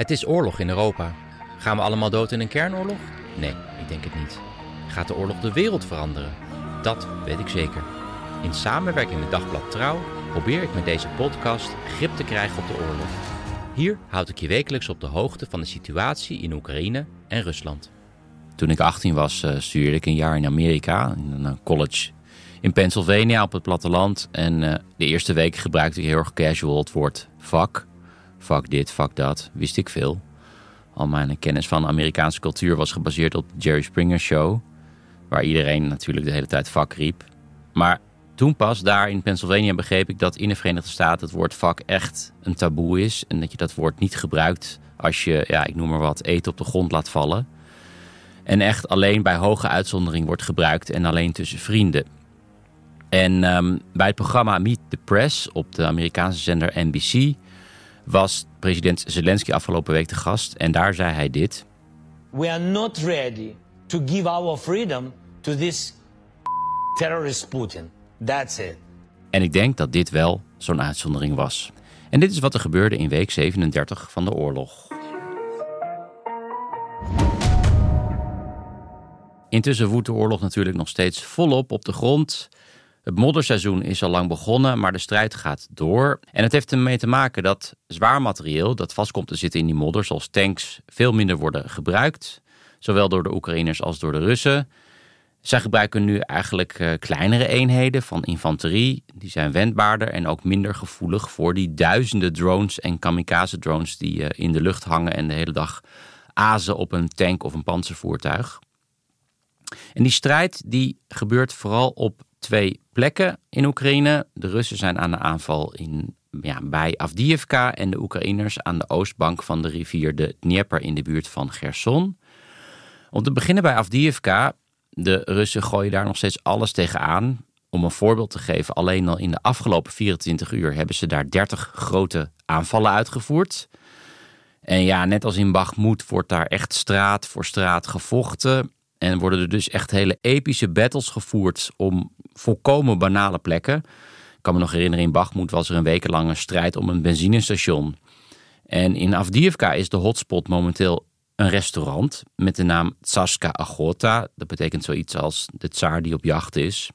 Het is oorlog in Europa. Gaan we allemaal dood in een kernoorlog? Nee, ik denk het niet. Gaat de oorlog de wereld veranderen? Dat weet ik zeker. In samenwerking met Dagblad Trouw probeer ik met deze podcast grip te krijgen op de oorlog. Hier houd ik je wekelijks op de hoogte van de situatie in Oekraïne en Rusland. Toen ik 18 was, uh, studeerde ik een jaar in Amerika, in een college in Pennsylvania op het platteland. En uh, de eerste week gebruikte ik heel erg casual het woord fuck. Fuck dit, fuck dat, wist ik veel. Al mijn kennis van Amerikaanse cultuur was gebaseerd op de Jerry Springer Show. Waar iedereen natuurlijk de hele tijd fuck riep. Maar toen pas daar in Pennsylvania begreep ik dat in de Verenigde Staten het woord fuck echt een taboe is. En dat je dat woord niet gebruikt als je, ja, ik noem maar wat, eten op de grond laat vallen. En echt alleen bij hoge uitzondering wordt gebruikt en alleen tussen vrienden. En um, bij het programma Meet the Press op de Amerikaanse zender NBC was president Zelensky afgelopen week de gast. En daar zei hij dit. We are not ready to give our freedom to this terrorist Putin. That's it. En ik denk dat dit wel zo'n uitzondering was. En dit is wat er gebeurde in week 37 van de oorlog. Intussen woedt de oorlog natuurlijk nog steeds volop op de grond. Het modderseizoen is al lang begonnen, maar de strijd gaat door. En het heeft ermee te maken dat zwaar materieel dat vast komt te zitten in die modder, zoals tanks, veel minder worden gebruikt. Zowel door de Oekraïners als door de Russen. Zij gebruiken nu eigenlijk uh, kleinere eenheden van infanterie. Die zijn wendbaarder en ook minder gevoelig voor die duizenden drones en kamikaze drones die uh, in de lucht hangen en de hele dag azen op een tank of een panzervoertuig. En die strijd die gebeurt vooral op twee plekken in Oekraïne. De Russen zijn aan de aanval in, ja, bij Avdiivka en de Oekraïners aan de oostbank van de rivier de Dnieper in de buurt van Gerson. Om te beginnen bij Avdiivka. De Russen gooien daar nog steeds alles tegenaan. Om een voorbeeld te geven, alleen al in de afgelopen 24 uur hebben ze daar 30 grote aanvallen uitgevoerd. En ja, net als in Bakhmut wordt daar echt straat voor straat gevochten. En worden er dus echt hele epische battles gevoerd om volkomen banale plekken. Ik kan me nog herinneren, in Bakhmut was er een wekenlange strijd om een benzinestation. En in Avdiivka is de hotspot momenteel een restaurant met de naam Tsaska Agota. Dat betekent zoiets als de tsaar die op jacht is.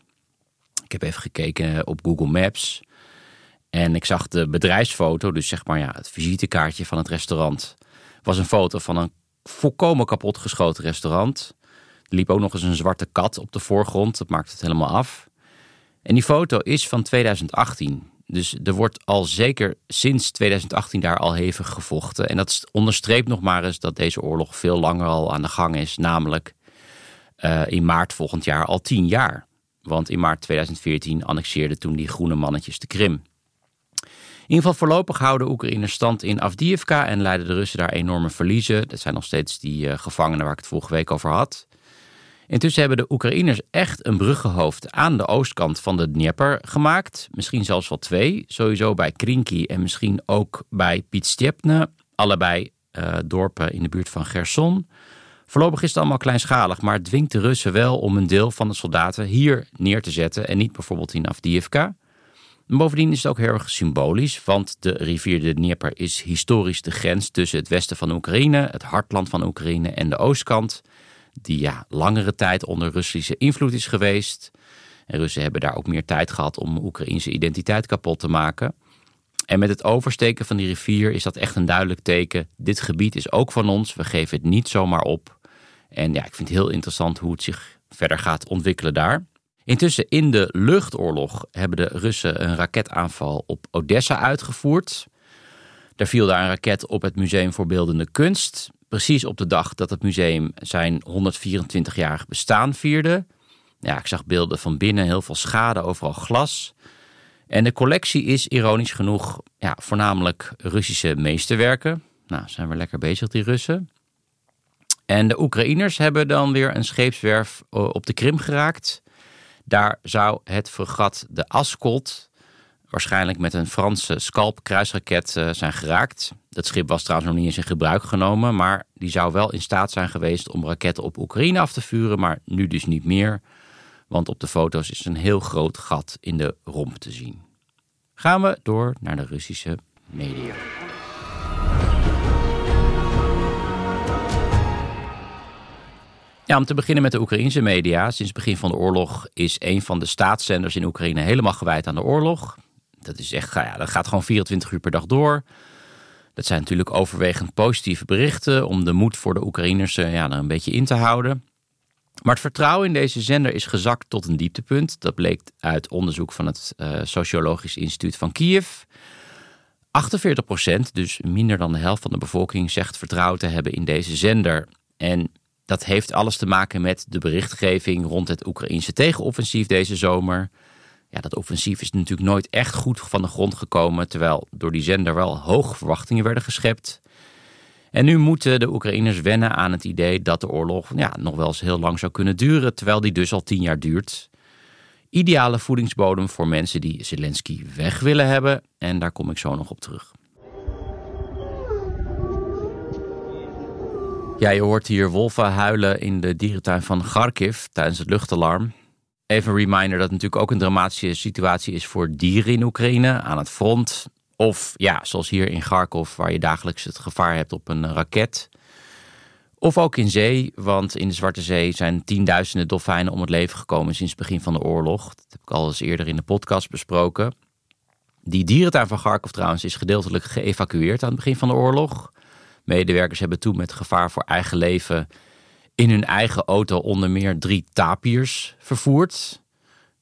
Ik heb even gekeken op Google Maps. En ik zag de bedrijfsfoto, dus zeg maar ja, het visitekaartje van het restaurant. Was een foto van een volkomen kapotgeschoten restaurant. Liep ook nog eens een zwarte kat op de voorgrond. Dat maakt het helemaal af. En die foto is van 2018. Dus er wordt al zeker sinds 2018 daar al hevig gevochten. En dat onderstreept nog maar eens dat deze oorlog veel langer al aan de gang is. Namelijk uh, in maart volgend jaar al tien jaar. Want in maart 2014 annexeerden toen die groene mannetjes de Krim. In ieder geval voorlopig houden Oekraïners stand in Avdiivka en leiden de Russen daar enorme verliezen. Dat zijn nog steeds die uh, gevangenen waar ik het vorige week over had. Intussen hebben de Oekraïners echt een bruggenhoofd aan de oostkant van de Dnieper gemaakt. Misschien zelfs wel twee. Sowieso bij Krinky en misschien ook bij Pietstjepne. Allebei uh, dorpen in de buurt van Gerson. Voorlopig is het allemaal kleinschalig, maar het dwingt de Russen wel om een deel van de soldaten hier neer te zetten en niet bijvoorbeeld in Avdiivka. Bovendien is het ook heel erg symbolisch, want de rivier de Dnieper is historisch de grens tussen het westen van Oekraïne, het hartland van Oekraïne en de oostkant die ja, langere tijd onder Russische invloed is geweest. En Russen hebben daar ook meer tijd gehad om Oekraïnse identiteit kapot te maken. En met het oversteken van die rivier is dat echt een duidelijk teken. Dit gebied is ook van ons. We geven het niet zomaar op. En ja, ik vind het heel interessant hoe het zich verder gaat ontwikkelen daar. Intussen in de luchtoorlog hebben de Russen een raketaanval op Odessa uitgevoerd. Daar viel daar een raket op het Museum voor Beeldende Kunst precies op de dag dat het museum zijn 124-jarig bestaan vierde. Ja, ik zag beelden van binnen, heel veel schade, overal glas. En de collectie is ironisch genoeg ja, voornamelijk Russische meesterwerken. Nou, zijn we lekker bezig, die Russen. En de Oekraïners hebben dan weer een scheepswerf op de Krim geraakt. Daar zou het fregat de Askold waarschijnlijk met een Franse Scalp kruisraket eh, zijn geraakt. Dat schip was trouwens nog niet eens in gebruik genomen, maar die zou wel in staat zijn geweest om raketten op Oekraïne af te vuren, maar nu dus niet meer. Want op de foto's is een heel groot gat in de romp te zien. Gaan we door naar de Russische media. Ja, om te beginnen met de Oekraïnse media. Sinds het begin van de oorlog is een van de staatszenders in Oekraïne helemaal gewijd aan de oorlog. Dat is echt, ja, dat gaat gewoon 24 uur per dag door. Dat zijn natuurlijk overwegend positieve berichten om de moed voor de Oekraïners eh, ja, er een beetje in te houden. Maar het vertrouwen in deze zender is gezakt tot een dieptepunt. Dat bleek uit onderzoek van het uh, Sociologisch Instituut van Kiev. 48 procent, dus minder dan de helft van de bevolking, zegt vertrouwen te hebben in deze zender. En dat heeft alles te maken met de berichtgeving rond het Oekraïnse tegenoffensief deze zomer. Ja, dat offensief is natuurlijk nooit echt goed van de grond gekomen, terwijl door die zender wel hoge verwachtingen werden geschept. En nu moeten de Oekraïners wennen aan het idee dat de oorlog ja, nog wel eens heel lang zou kunnen duren, terwijl die dus al tien jaar duurt. Ideale voedingsbodem voor mensen die Zelensky weg willen hebben. En daar kom ik zo nog op terug. Ja, je hoort hier wolven huilen in de dierentuin van Kharkiv tijdens het luchtalarm. Even een reminder dat het natuurlijk ook een dramatische situatie is voor dieren in Oekraïne aan het front. Of ja, zoals hier in Kharkov, waar je dagelijks het gevaar hebt op een raket. Of ook in zee, want in de Zwarte Zee zijn tienduizenden dolfijnen om het leven gekomen sinds het begin van de oorlog. Dat heb ik al eens eerder in de podcast besproken. Die dierentuin van Kharkov trouwens is gedeeltelijk geëvacueerd aan het begin van de oorlog. Medewerkers hebben toen met gevaar voor eigen leven in hun eigen auto onder meer drie tapiers vervoerd.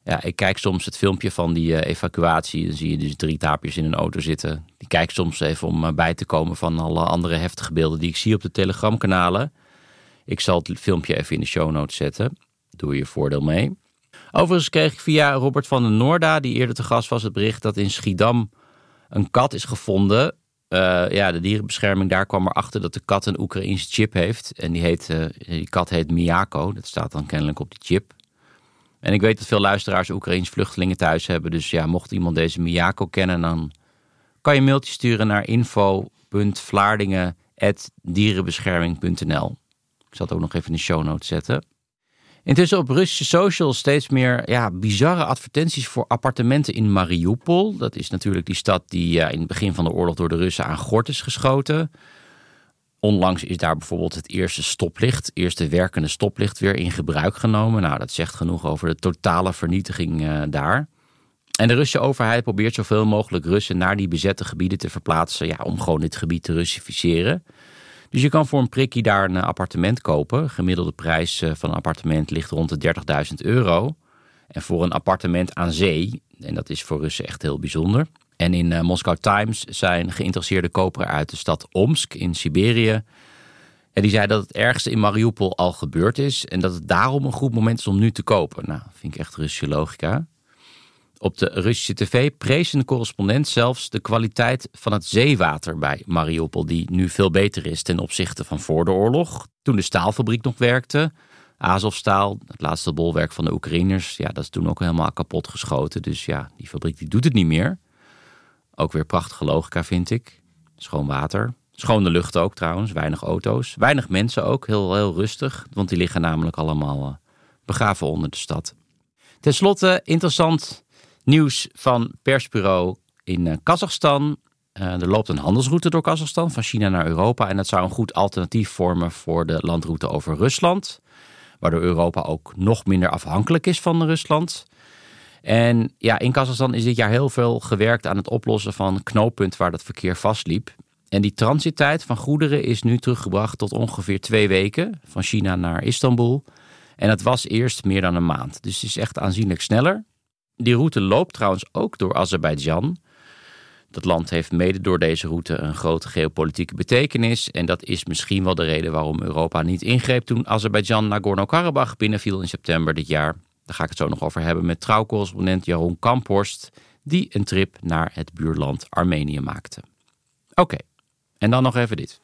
Ja, ik kijk soms het filmpje van die uh, evacuatie. Dan zie je dus drie tapiers in een auto zitten. Die kijk soms even om uh, bij te komen van alle andere heftige beelden die ik zie op de telegramkanalen. Ik zal het filmpje even in de show notes zetten. Doe je voordeel mee. Overigens kreeg ik via Robert van den Noorda, die eerder te gast was, het bericht dat in Schiedam een kat is gevonden uh, ja, de dierenbescherming daar kwam erachter dat de kat een Oekraïense chip heeft. En die, heet, uh, die kat heet Miyako. Dat staat dan kennelijk op die chip. En ik weet dat veel luisteraars Oekraïens vluchtelingen thuis hebben. Dus ja, mocht iemand deze Miyako kennen, dan kan je een mailtje sturen naar info.vlaardingen.dierenbescherming.nl. Ik zal het ook nog even in de show notes zetten. Intussen op Russische socials steeds meer ja, bizarre advertenties voor appartementen in Mariupol. Dat is natuurlijk die stad die ja, in het begin van de oorlog door de Russen aan gort is geschoten. Onlangs is daar bijvoorbeeld het eerste stoplicht, eerste werkende stoplicht weer in gebruik genomen. Nou, dat zegt genoeg over de totale vernietiging uh, daar. En de Russische overheid probeert zoveel mogelijk Russen naar die bezette gebieden te verplaatsen, ja, om gewoon dit gebied te Russificeren. Dus je kan voor een prikkie daar een appartement kopen. Gemiddelde prijs eh, van een appartement ligt rond de 30.000 euro. En voor een appartement aan zee, en dat is voor Russen echt heel bijzonder. En in uh, Moscow Times zijn geïnteresseerde koperen uit de stad Omsk in Siberië. En die zei dat het ergste in Mariupol al gebeurd is. En dat het daarom een goed moment is om nu te kopen. Nou, vind ik echt Russische logica. Op de Russische tv prees een correspondent zelfs de kwaliteit van het zeewater bij Mariupol, die nu veel beter is ten opzichte van voor de oorlog, toen de staalfabriek nog werkte. Azovstaal, het laatste bolwerk van de Oekraïners, ja, dat is toen ook helemaal kapot geschoten. Dus ja, die fabriek die doet het niet meer. Ook weer prachtige logica, vind ik. Schoon water. Schone lucht ook trouwens, weinig auto's. Weinig mensen ook, heel, heel rustig, want die liggen namelijk allemaal uh, begraven onder de stad. Ten slotte, interessant Nieuws van persbureau in eh, Kazachstan. Uh, er loopt een handelsroute door Kazachstan van China naar Europa. En dat zou een goed alternatief vormen voor de landroute over Rusland. Waardoor Europa ook nog minder afhankelijk is van Rusland. En ja, in Kazachstan is dit jaar heel veel gewerkt aan het oplossen van knooppunt waar dat verkeer vastliep. En die transittijd van goederen is nu teruggebracht tot ongeveer twee weken van China naar Istanbul. En het was eerst meer dan een maand. Dus het is echt aanzienlijk sneller. Die route loopt trouwens ook door Azerbeidzjan. Dat land heeft mede door deze route een grote geopolitieke betekenis. En dat is misschien wel de reden waarom Europa niet ingreep toen Azerbeidzjan Nagorno-Karabakh binnenviel in september dit jaar. Daar ga ik het zo nog over hebben met trouwcorrespondent Jeroen Kamphorst. die een trip naar het buurland Armenië maakte. Oké, en dan nog even dit.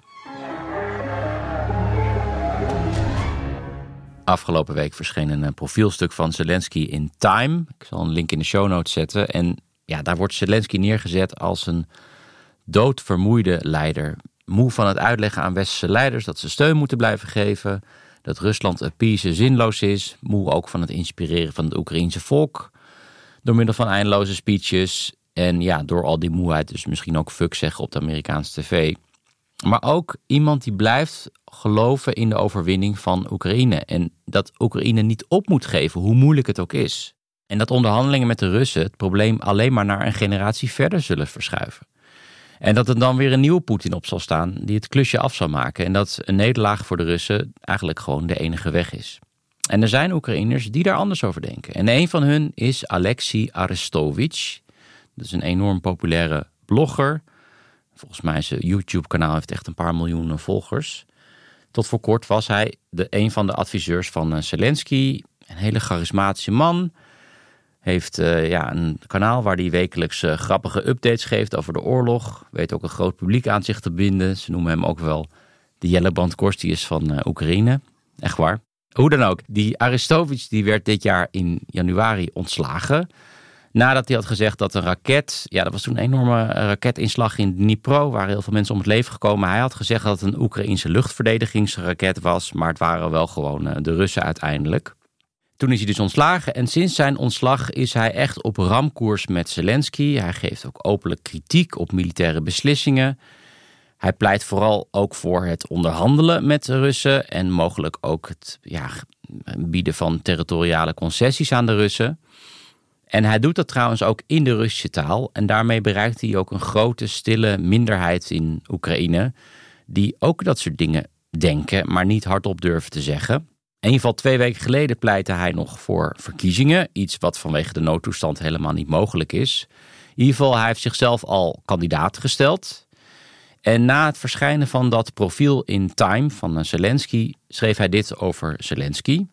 Afgelopen week verscheen een profielstuk van Zelensky in Time. Ik zal een link in de show notes zetten. En ja, daar wordt Zelensky neergezet als een doodvermoeide leider. Moe van het uitleggen aan westerse leiders dat ze steun moeten blijven geven. Dat Rusland appease zinloos is. Moe ook van het inspireren van het Oekraïense volk. Door middel van eindeloze speeches. En ja, door al die moeheid dus misschien ook fuck zeggen op de Amerikaanse tv. Maar ook iemand die blijft geloven in de overwinning van Oekraïne. En dat Oekraïne niet op moet geven, hoe moeilijk het ook is. En dat onderhandelingen met de Russen het probleem alleen maar naar een generatie verder zullen verschuiven. En dat er dan weer een nieuwe Poetin op zal staan die het klusje af zal maken. En dat een nederlaag voor de Russen eigenlijk gewoon de enige weg is. En er zijn Oekraïners die daar anders over denken. En een van hun is Alexei Arestovich. Dat is een enorm populaire blogger. Volgens mij zijn YouTube-kanaal heeft echt een paar miljoen volgers. Tot voor kort was hij de, een van de adviseurs van eh, Zelensky. Een hele charismatische man. Heeft uh, ja, een kanaal waar hij wekelijks uh, grappige updates geeft over de oorlog. Weet ook een groot publiek aan zich te binden. Ze noemen hem ook wel de Jelleband Korstius van uh, Oekraïne. Echt waar. Hoe dan ook, die Aristovich die werd dit jaar in januari ontslagen. Nadat hij had gezegd dat een raket, ja dat was toen een enorme raketinslag in Dnipro, waar heel veel mensen om het leven gekomen. Hij had gezegd dat het een Oekraïnse luchtverdedigingsraket was, maar het waren wel gewoon de Russen uiteindelijk. Toen is hij dus ontslagen en sinds zijn ontslag is hij echt op ramkoers met Zelensky. Hij geeft ook openlijk kritiek op militaire beslissingen. Hij pleit vooral ook voor het onderhandelen met de Russen en mogelijk ook het ja, bieden van territoriale concessies aan de Russen. En hij doet dat trouwens ook in de Russische taal en daarmee bereikt hij ook een grote stille minderheid in Oekraïne die ook dat soort dingen denken, maar niet hardop durven te zeggen. In ieder geval twee weken geleden pleitte hij nog voor verkiezingen. Iets wat vanwege de noodtoestand helemaal niet mogelijk is. In ieder geval, hij heeft zichzelf al kandidaat gesteld. En na het verschijnen van dat profiel in Time van Zelensky schreef hij dit over Zelensky.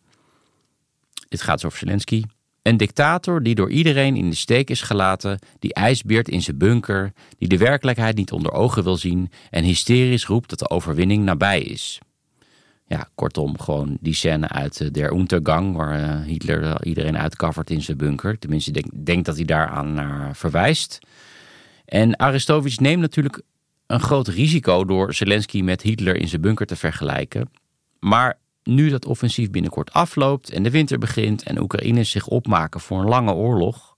Dit gaat over Zelensky. Een dictator die door iedereen in de steek is gelaten, die ijsbeert in zijn bunker, die de werkelijkheid niet onder ogen wil zien en hysterisch roept dat de overwinning nabij is ja, kortom, gewoon die scène uit uh, Der Untergang, waar uh, Hitler iedereen uitcovert in zijn bunker. Tenminste, ik denk, denk, dat hij daaraan naar verwijst. En Aristovich neemt natuurlijk een groot risico door Zelensky met Hitler in zijn bunker te vergelijken. Maar nu dat offensief binnenkort afloopt en de winter begint en Oekraïne zich opmaken voor een lange oorlog,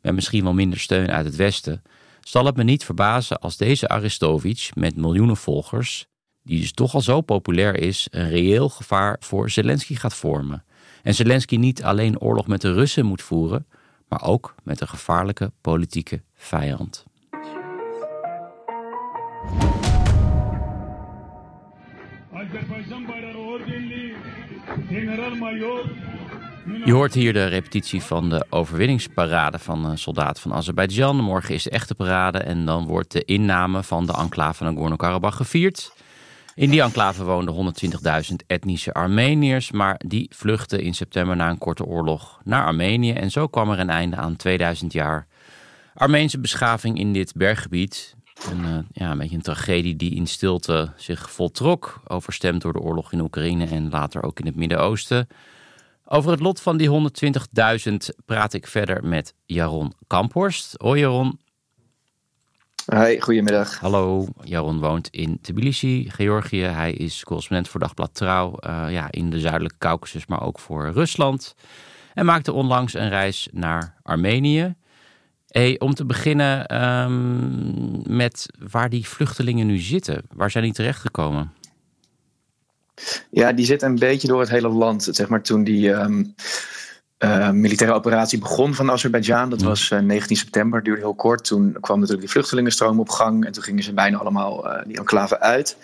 met misschien wel minder steun uit het Westen, zal het me niet verbazen als deze Aristovich met miljoenen volgers die dus toch al zo populair is, een reëel gevaar voor Zelensky gaat vormen. En Zelensky niet alleen oorlog met de Russen moet voeren, maar ook met een gevaarlijke politieke vijand. Je hoort hier de repetitie van de overwinningsparade van soldaten van Azerbeidzjan. Morgen is de echte parade en dan wordt de inname van de enclave Nagorno-Karabakh gevierd. In die enclave woonden 120.000 etnische Armeniërs, maar die vluchtten in september na een korte oorlog naar Armenië. En zo kwam er een einde aan 2000 jaar Armeense beschaving in dit berggebied. Een, uh, ja, een beetje een tragedie die in stilte zich voltrok, overstemd door de oorlog in Oekraïne en later ook in het Midden-Oosten. Over het lot van die 120.000 praat ik verder met Jaron Kamphorst. Hoi Jaron. Hi, goedemiddag. Hallo, Jaron woont in Tbilisi, Georgië. Hij is correspondent voor Dagblad Trouw uh, ja, in de zuidelijke Caucasus, maar ook voor Rusland. En maakte onlangs een reis naar Armenië. Hey, om te beginnen um, met waar die vluchtelingen nu zitten. Waar zijn die terechtgekomen? Ja, die zitten een beetje door het hele land. Zeg maar toen die... Um uh, militaire operatie begon van Azerbeidzjan. Dat was uh, 19 september, duurde heel kort. Toen kwam natuurlijk die vluchtelingenstroom op gang. En toen gingen ze bijna allemaal uh, die enclave uit.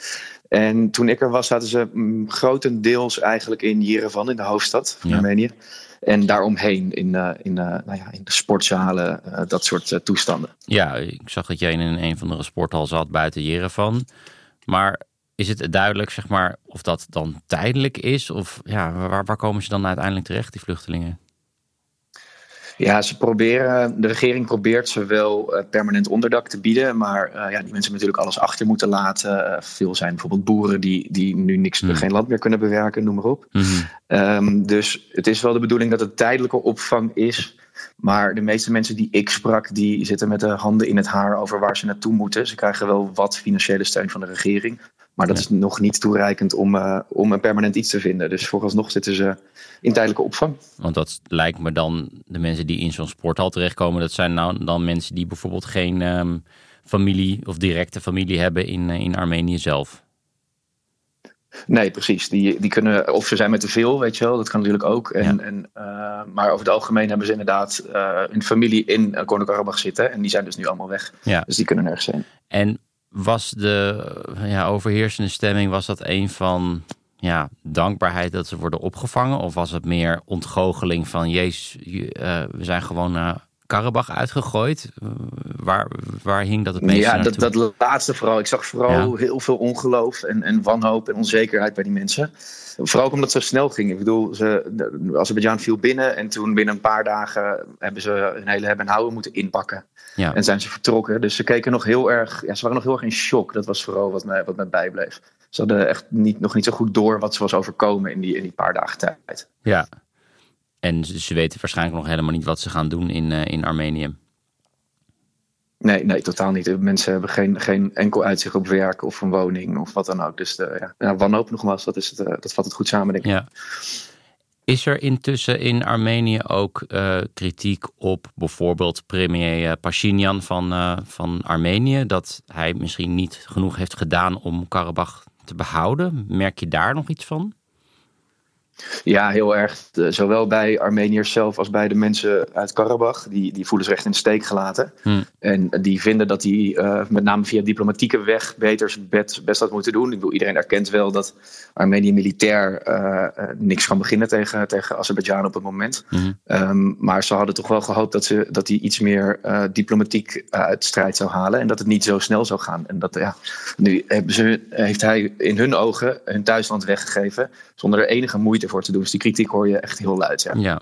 En toen ik er was, zaten ze mm, grotendeels eigenlijk in Yerevan, in de hoofdstad van ja. Armenië. En daaromheen, in, in, nou ja, in de sportzalen, dat soort toestanden. Ja, ik zag dat jij in een van de sporthal zat buiten Yerevan. Maar is het duidelijk, zeg maar, of dat dan tijdelijk is? Of ja, waar, waar komen ze dan uiteindelijk terecht, die vluchtelingen? Ja, ze proberen, de regering probeert ze wel uh, permanent onderdak te bieden. Maar uh, ja, die mensen hebben natuurlijk alles achter moeten laten. Uh, veel zijn bijvoorbeeld boeren die, die nu niks, mm. geen land meer kunnen bewerken, noem maar op. Mm um, dus het is wel de bedoeling dat het tijdelijke opvang is. Maar de meeste mensen die ik sprak, die zitten met de handen in het haar over waar ze naartoe moeten. Ze krijgen wel wat financiële steun van de regering. Maar dat is nog niet toereikend om, uh, om een permanent iets te vinden. Dus vooralsnog zitten ze in tijdelijke opvang. Want dat lijkt me dan, de mensen die in zo'n sporthal terechtkomen, dat zijn nou dan mensen die bijvoorbeeld geen um, familie of directe familie hebben in, uh, in Armenië zelf. Nee, precies. Die, die kunnen, of ze zijn met te veel, weet je wel, dat kan natuurlijk ook. En, ja. en, uh, maar over het algemeen hebben ze inderdaad een familie in Nagorno-Karabakh zitten. En die zijn dus nu allemaal weg. Ja. Dus die kunnen nergens heen. En was de ja, overheersende stemming, was dat een van ja, dankbaarheid dat ze worden opgevangen? Of was het meer ontgoocheling van, jezus, uh, we zijn gewoon naar Karabach uitgegooid? Waar, waar hing dat het meest Ja, dat, dat laatste vooral. Ik zag vooral ja. heel veel ongeloof en, en wanhoop en onzekerheid bij die mensen. Vooral omdat het zo snel ging. Ik bedoel, ze, Azerbeidzjan viel binnen en toen binnen een paar dagen hebben ze een hele hebben en houden moeten inpakken. Ja. En zijn ze vertrokken. Dus ze keken nog heel erg, ja, ze waren nog heel erg in shock. Dat was vooral wat mij, wat mij bijbleef. Ze hadden echt niet, nog niet zo goed door wat ze was overkomen in die, in die paar dagen tijd. Ja, en ze weten waarschijnlijk nog helemaal niet wat ze gaan doen in, uh, in Armenië. Nee, nee, totaal niet. Mensen hebben geen, geen enkel uitzicht op werk of een woning of wat dan ook. Dus de, ja, ja, wanhoop nogmaals, dat, is het, uh, dat vat het goed samen, denk ik. Ja. Is er intussen in Armenië ook uh, kritiek op bijvoorbeeld premier Pashinyan van, uh, van Armenië? Dat hij misschien niet genoeg heeft gedaan om Karabach te behouden? Merk je daar nog iets van? Ja, heel erg. Zowel bij Armeniërs zelf als bij de mensen uit Karabach. Die, die voelen zich echt in de steek gelaten. Hmm. En die vinden dat hij uh, met name via diplomatieke weg beter best, best had moeten doen. Ik bedoel, iedereen erkent wel dat Armenië militair uh, niks kan beginnen tegen, tegen Azerbeidzjan op het moment. Hmm. Um, maar ze hadden toch wel gehoopt dat, ze, dat hij iets meer uh, diplomatiek uit strijd zou halen. En dat het niet zo snel zou gaan. En dat, ja, nu hebben ze, heeft hij in hun ogen hun thuisland weggegeven. Zonder er enige moeite voor te doen. Dus die kritiek hoor je echt heel luid. Ja. ja.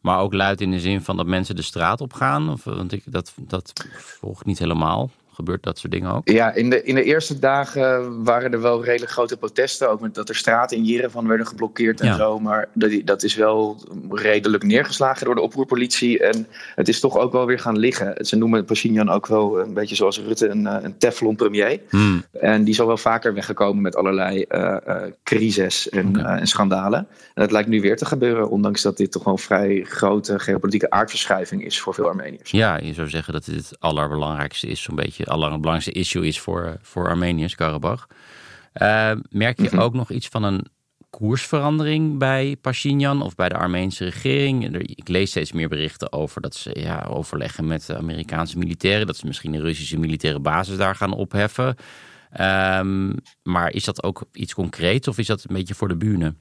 Maar ook luid in de zin van dat mensen de straat op gaan? Of, want ik, dat, dat volgt niet helemaal. Gebeurt dat soort dingen ook? Ja, in de, in de eerste dagen waren er wel redelijk grote protesten. Ook met dat er straten in Jerevan werden geblokkeerd en Ja. zo. Maar dat, dat is wel redelijk neergeslagen door de oproerpolitie. En het is toch ook wel weer gaan liggen. Ze noemen Pashinyan ook wel een beetje zoals Rutte een, eh, een teflon premier. Hmm. En die is al wel vaker weggekomen met allerlei eh, crises en, en schandalen. En dat lijkt nu weer te gebeuren. Ondanks dat dit toch wel een vrij grote geopolitieke aardverschuiving is voor veel Armeniërs. Ja, je zou zeggen dat dit het allerbelangrijkste is, zo'n beetje het allerbelangrijkste issue is voor, voor Armeniërs, Karabach. Eh, merk je Mhm. ook nog iets van een koersverandering bij Pashinyan of bij de Armeense regering? Er- Ik lees steeds meer berichten over dat ze ja, overleggen met de Amerikaanse militairen, dat ze misschien een Russische militaire basis daar gaan opheffen. Ehm, maar is dat ook iets concreets of is dat een beetje voor de bühne?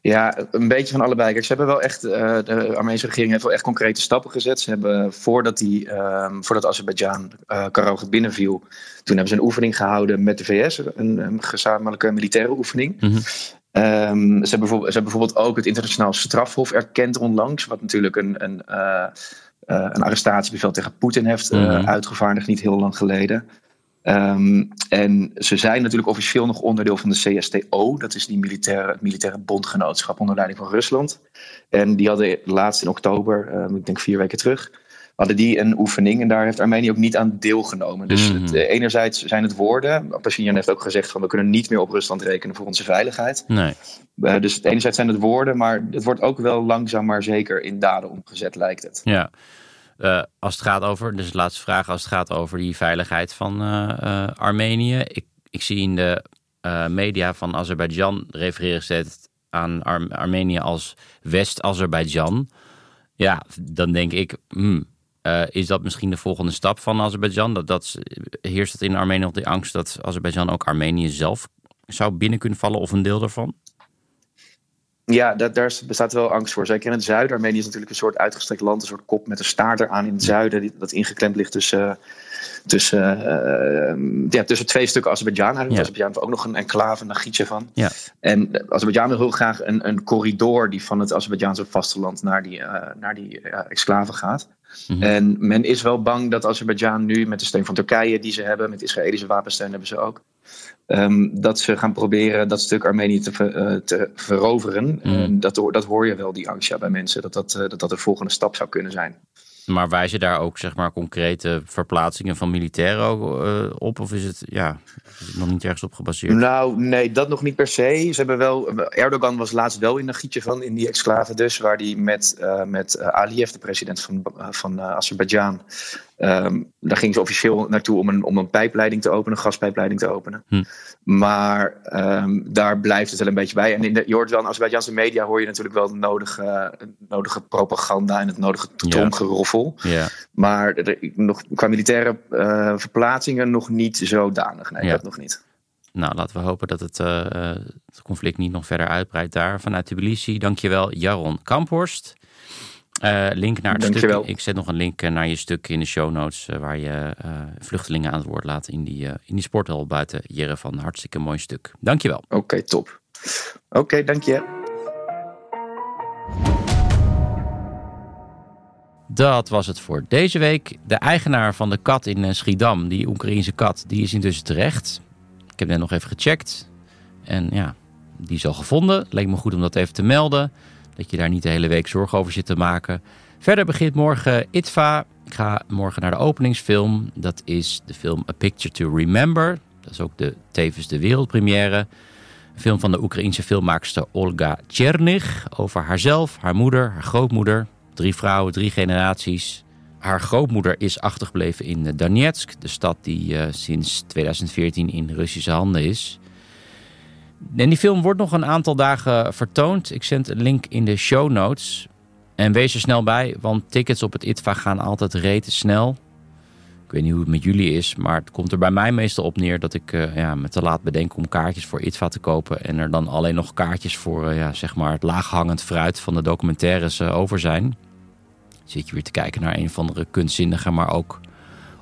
Ja, een beetje van allebei. Kijk, ze hebben wel echt, eh, de Armeense regering heeft wel echt concrete stappen gezet. Ze hebben voordat, die, ehm, voordat Azerbeidzjan uh, binnenviel, toen hebben ze een oefening gehouden met de VS, een, een gezamenlijke militaire oefening. Mhm. Ehm, ze, hebben bijvoorbeeld, ze hebben bijvoorbeeld ook het internationaal strafhof erkend onlangs, wat natuurlijk een, een, uh, uh, een arrestatiebevel tegen Poetin heeft Mhm. uitgevaardigd, niet heel lang geleden. Um, en ze zijn natuurlijk officieel nog onderdeel van de CSTO. Dat is die militaire, het militaire bondgenootschap onder leiding van Rusland. En die hadden laatst in oktober, uh, ik denk vier weken terug, hadden die een oefening. En daar heeft Armenië ook niet aan deelgenomen. Dus Mhm. het, eh, enerzijds zijn het woorden. Pashinyan heeft ook gezegd van we kunnen niet meer op Rusland rekenen voor onze veiligheid. Nee. Uh, dus het enerzijds zijn het woorden, maar het wordt ook wel langzaam maar zeker in daden omgezet, lijkt het. Ja. Uh, als het gaat over, dus laatste vraag, als het gaat over die veiligheid van uh, Armenië. Ik, ik zie in de media van Azerbeidzjan refereren steeds aan Ar Armenië als West-Azerbeidzjan. Ja, dan denk ik, hmm, is dat misschien de volgende stap van Azerbeidzjan? Dat, dat, heerst het in Armenië nog die angst dat Azerbeidzjan ook Armenië zelf zou binnen kunnen vallen of een deel daarvan? Ja, dat, daar bestaat wel angst voor. Zeker in het zuiden. Armenië is natuurlijk een soort uitgestrekt land, een soort kop met een staart eraan in het zuiden, die, dat ingeklemd ligt tussen, tussen, uh, ja, tussen twee stukken Azerbeidzjan. Ja. Azerbeidzjan heeft ook nog een enclave, een gietje van. Ja. En Azerbeidzjan wil heel graag een, een corridor die van het Azerbeidzjaanse vasteland naar die, uh, naar die uh, exclave gaat. Mm -hmm. En men is wel bang dat Azerbeidzjan nu met de steun van Turkije die ze hebben, met Israëlische wapensteun hebben ze ook. Um, dat ze gaan proberen dat stuk Armenië te, ver, uh, te veroveren. Mm. Uh, dat, dat hoor je wel, die angst ja, bij mensen, dat dat, uh, dat dat de volgende stap zou kunnen zijn. Maar wijzen daar ook zeg maar, concrete verplaatsingen van militairen op? Of is het, ja, is het nog niet ergens op gebaseerd? Nou, nee, dat nog niet per se. Ze hebben wel, Erdogan was laatst wel in een gietje van, in die exclave dus, waar hij met, met Aliyev, de president van, van Azerbeidzjan, Um, daar ging ze officieel naartoe om een, om een pijpleiding te openen, een gaspijpleiding te openen. Hm. Maar um, daar blijft het wel een beetje bij. En in de Jordan, Azerbeidzjaanse media hoor je natuurlijk wel de nodige, nodige propaganda en het nodige tromgeroffel. Ja. Ja. Maar er, nog, qua militaire uh, verplaatsingen nog niet zodanig. Nee, ja. dat nog niet. Nou, laten we hopen dat het, uh, het conflict niet nog verder uitbreidt daar. Vanuit Tbilisi, dankjewel Jaron Kamphorst. Uh, link naar het Dankjewel. stuk. Ik zet nog een link naar je stuk in de show notes. Uh, waar je uh, vluchtelingen aan het woord laat in die, in die sporthal buiten Jerevan. Hartstikke mooi stuk. Dankjewel. Oké, okay, top. Oké, okay, dank je. Dat was het voor deze week. De eigenaar van de kat in Schiedam, die Oekraïense kat, die is intussen terecht. Ik heb net nog even gecheckt. En ja, die is al gevonden. Leek me goed om dat even te melden. Dat je daar niet de hele week zorgen over zit te maken. Verder begint morgen ITVA. Ik ga morgen naar de openingsfilm. Dat is de film A Picture to Remember. Dat is ook de, tevens de wereldpremière. Een film van de Oekraïense filmmaakster Olga Tchernig. Over haarzelf, haar moeder, haar grootmoeder. Drie vrouwen, drie generaties. Haar grootmoeder is achtergebleven in Donetsk. De stad die uh, sinds 2014 in Russische handen is. En die film wordt nog een aantal dagen vertoond. Ik zend een link in de show notes. En wees er snel bij, want tickets op het ITVA gaan altijd rete snel. Ik weet niet hoe het met jullie is, maar het komt er bij mij meestal op neer dat ik uh, ja, me te laat bedenk om kaartjes voor ITVA te kopen. En er dan alleen nog kaartjes voor uh, ja, zeg maar het laaghangend fruit van de documentaires uh, over zijn. Zit je weer te kijken naar een van de kunstzinnige, maar ook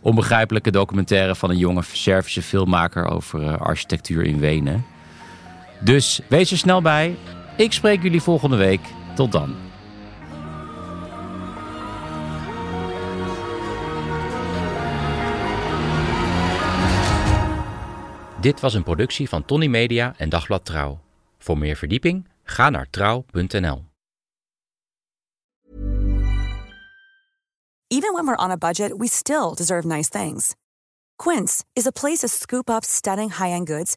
onbegrijpelijke documentaire van een jonge Servische filmmaker over architectuur in Wenen. Dus wees er snel bij. Ik spreek jullie volgende week. Tot dan. Dit was een productie van Tony Media en Dagblad Trouw. Voor meer verdieping ga naar trouw.nl. Even when we're on a budget, we still deserve nice things. Quince is a place to scoop up stunning high-end goods